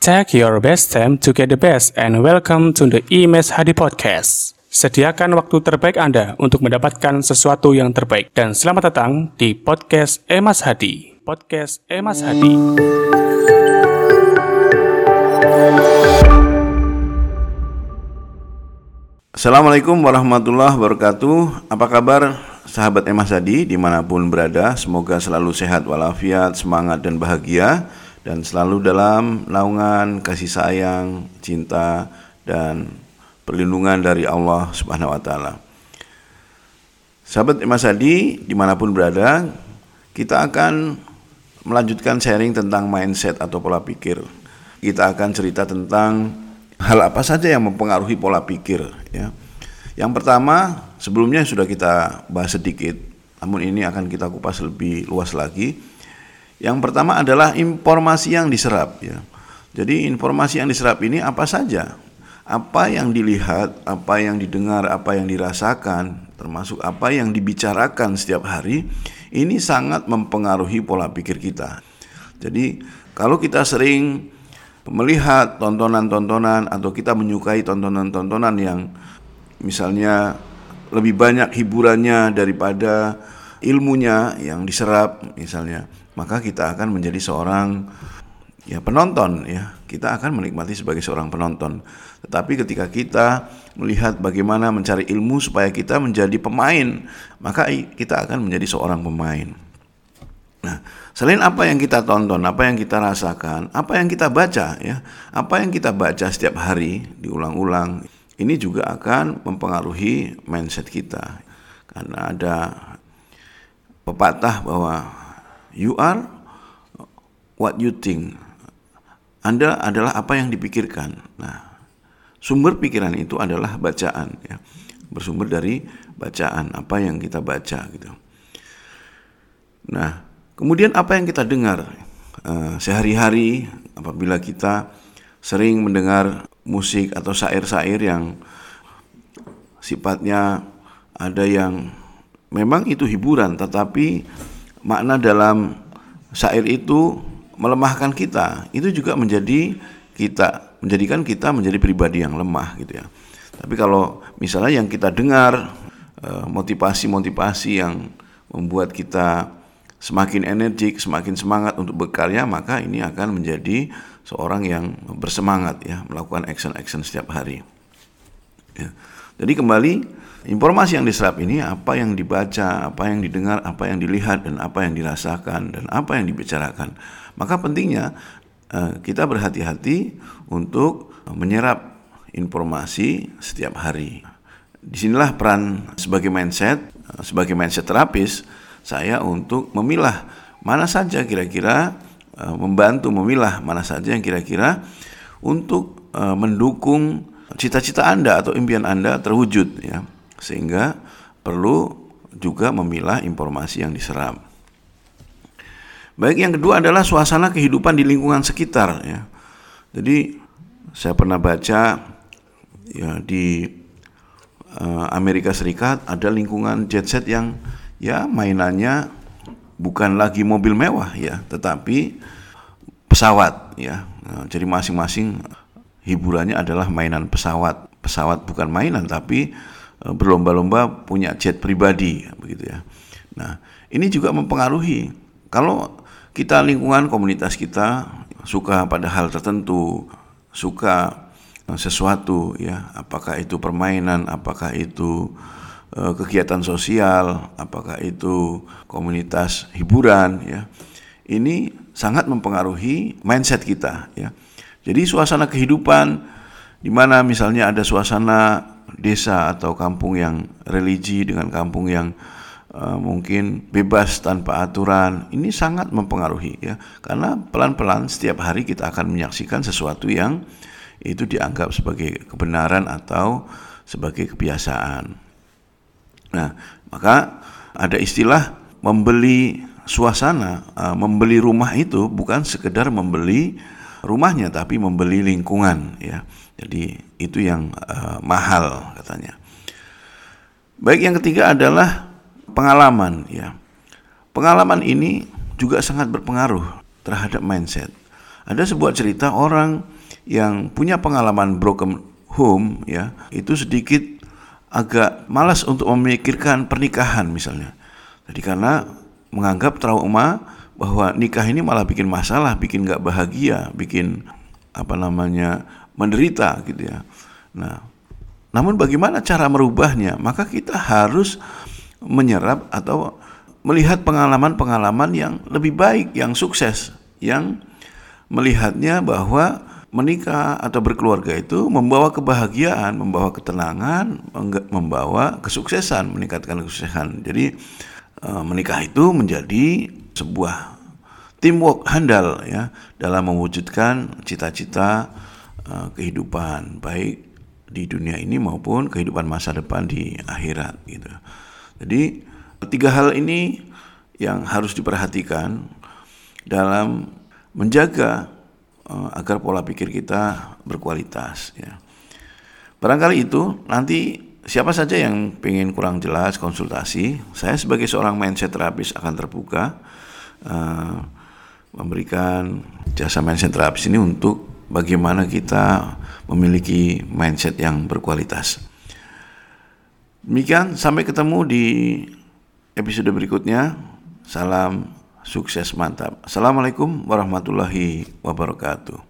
Take your best time to get the best and welcome to the IMES Hadi Podcast. Sediakan waktu terbaik Anda untuk mendapatkan sesuatu yang terbaik. Dan selamat datang di Podcast Emas Hadi. Podcast Emas Hadi. Assalamualaikum warahmatullahi wabarakatuh Apa kabar sahabat Emas Hadi di mana pun berada Semoga selalu sehat walafiat, semangat dan bahagia Dan selalu dalam naungan kasih sayang, cinta dan perlindungan dari Allah subhanahu wa ta'ala Sahabat Emas Hadi di mana pun berada Kita akan melanjutkan sharing tentang mindset atau pola pikir Kita akan cerita tentang hal apa saja yang mempengaruhi pola pikir ya. Yang pertama, sebelumnya sudah kita bahas sedikit, namun ini akan kita kupas lebih luas lagi. Yang pertama adalah informasi yang diserap ya. Jadi informasi yang diserap ini apa saja? Apa yang dilihat, apa yang didengar, apa yang dirasakan, termasuk apa yang dibicarakan setiap hari, ini sangat mempengaruhi pola pikir kita. Jadi kalau kita sering melihat tontonan-tontonan atau kita menyukai tontonan-tontonan yang misalnya lebih banyak hiburannya daripada ilmunya yang diserap misalnya maka kita akan menjadi seorang ya penonton ya. Kita akan menikmati sebagai seorang penonton. Tetapi ketika kita melihat bagaimana mencari ilmu supaya kita menjadi pemain maka kita akan menjadi seorang pemain. Nah, selain apa yang kita tonton, apa yang kita rasakan, apa yang kita baca ya, apa yang kita baca setiap hari diulang-ulang, ini juga akan mempengaruhi mindset kita. Karena ada pepatah bahwa you are what you think. Anda adalah apa yang dipikirkan. Nah, sumber pikiran itu adalah bacaan ya. Bersumber dari bacaan, apa yang kita baca gitu. Nah, Kemudian apa yang kita dengar uh, sehari-hari apabila kita sering mendengar musik atau syair-syair yang sifatnya ada yang memang itu hiburan tetapi makna dalam syair itu melemahkan kita itu juga menjadi kita menjadikan kita menjadi pribadi yang lemah gitu ya. Tapi kalau misalnya yang kita dengar eh, motivasi-motivasi yang membuat kita semakin energik, semakin semangat untuk berkarya, maka ini akan menjadi seorang yang bersemangat ya melakukan action-action setiap hari. Ya. Jadi kembali informasi yang diserap ini apa yang dibaca, apa yang didengar, apa yang dilihat dan apa yang dirasakan dan apa yang dibicarakan. Maka pentingnya eh, kita berhati-hati untuk menyerap informasi setiap hari. Di sinilah peran sebagai mindset, eh, sebagai mindset terapis saya untuk memilah mana saja kira-kira e, membantu memilah mana saja yang kira-kira untuk mendukung cita-cita Anda atau impian Anda terwujud ya. Sehingga perlu juga memilah informasi yang diserap. Baik yang kedua adalah suasana kehidupan di lingkungan sekitar ya. Jadi saya pernah baca ya di uh, Amerika Serikat ada lingkungan jet set yang ya mainannya bukan lagi mobil mewah ya, tetapi pesawat ya. Nah, jadi masing-masing hiburannya adalah mainan pesawat. Pesawat bukan mainan tapi e, berlomba-lomba punya jet pribadi begitu ya. Nah, ini juga mempengaruhi kalau kita lingkungan komunitas kita suka pada hal tertentu, suka sesuatu ya, apakah itu permainan, apakah itu Eh, kegiatan sosial, apakah itu komunitas hiburan ya. Ini sangat mempengaruhi mindset kita ya. Jadi suasana kehidupan di mana misalnya ada suasana desa atau kampung yang religi dengan kampung yang uh, mungkin bebas tanpa aturan ini sangat mempengaruhi ya karena pelan-pelan setiap hari kita akan menyaksikan sesuatu yang itu dianggap sebagai kebenaran atau sebagai kebiasaan. Nah, maka ada istilah membeli suasana, uh, membeli rumah itu bukan sekedar membeli rumahnya tapi membeli lingkungan ya. Jadi itu yang uh, mahal katanya. Baik yang ketiga adalah pengalaman ya. Pengalaman ini juga sangat berpengaruh terhadap mindset. ada sebuah cerita orang yang punya pengalaman broken home ya, itu sedikit agak malas untuk memikirkan pernikahan misalnya. Jadi karena menganggap trauma bahwa nikah ini malah bikin masalah, bikin nggak bahagia, bikin apa namanya menderita gitu ya. Nah, namun bagaimana cara merubahnya? Maka kita harus menyerap atau melihat pengalaman-pengalaman yang lebih baik, yang sukses, yang melihatnya bahwa menikah atau berkeluarga itu membawa kebahagiaan, membawa ketenangan, membawa kesuksesan, meningkatkan kesuksesan. Jadi menikah itu menjadi sebuah teamwork handal ya dalam mewujudkan cita-cita uh, kehidupan baik di dunia ini maupun kehidupan masa depan di akhirat gitu. Jadi tiga hal ini yang harus diperhatikan dalam menjaga uh, agar pola pikir kita berkualitas ya. Barangkali itu nanti siapa saja yang pengen kurang jelas konsultasi, saya sebagai seorang mindset terapis akan terbuka uh, memberikan jasa mindset terapis ini untuk bagaimana kita memiliki mindset yang berkualitas. Demikian sampai ketemu di episode berikutnya. Salam sukses mantap. Assalamualaikum warahmatullahi wabarakatuh.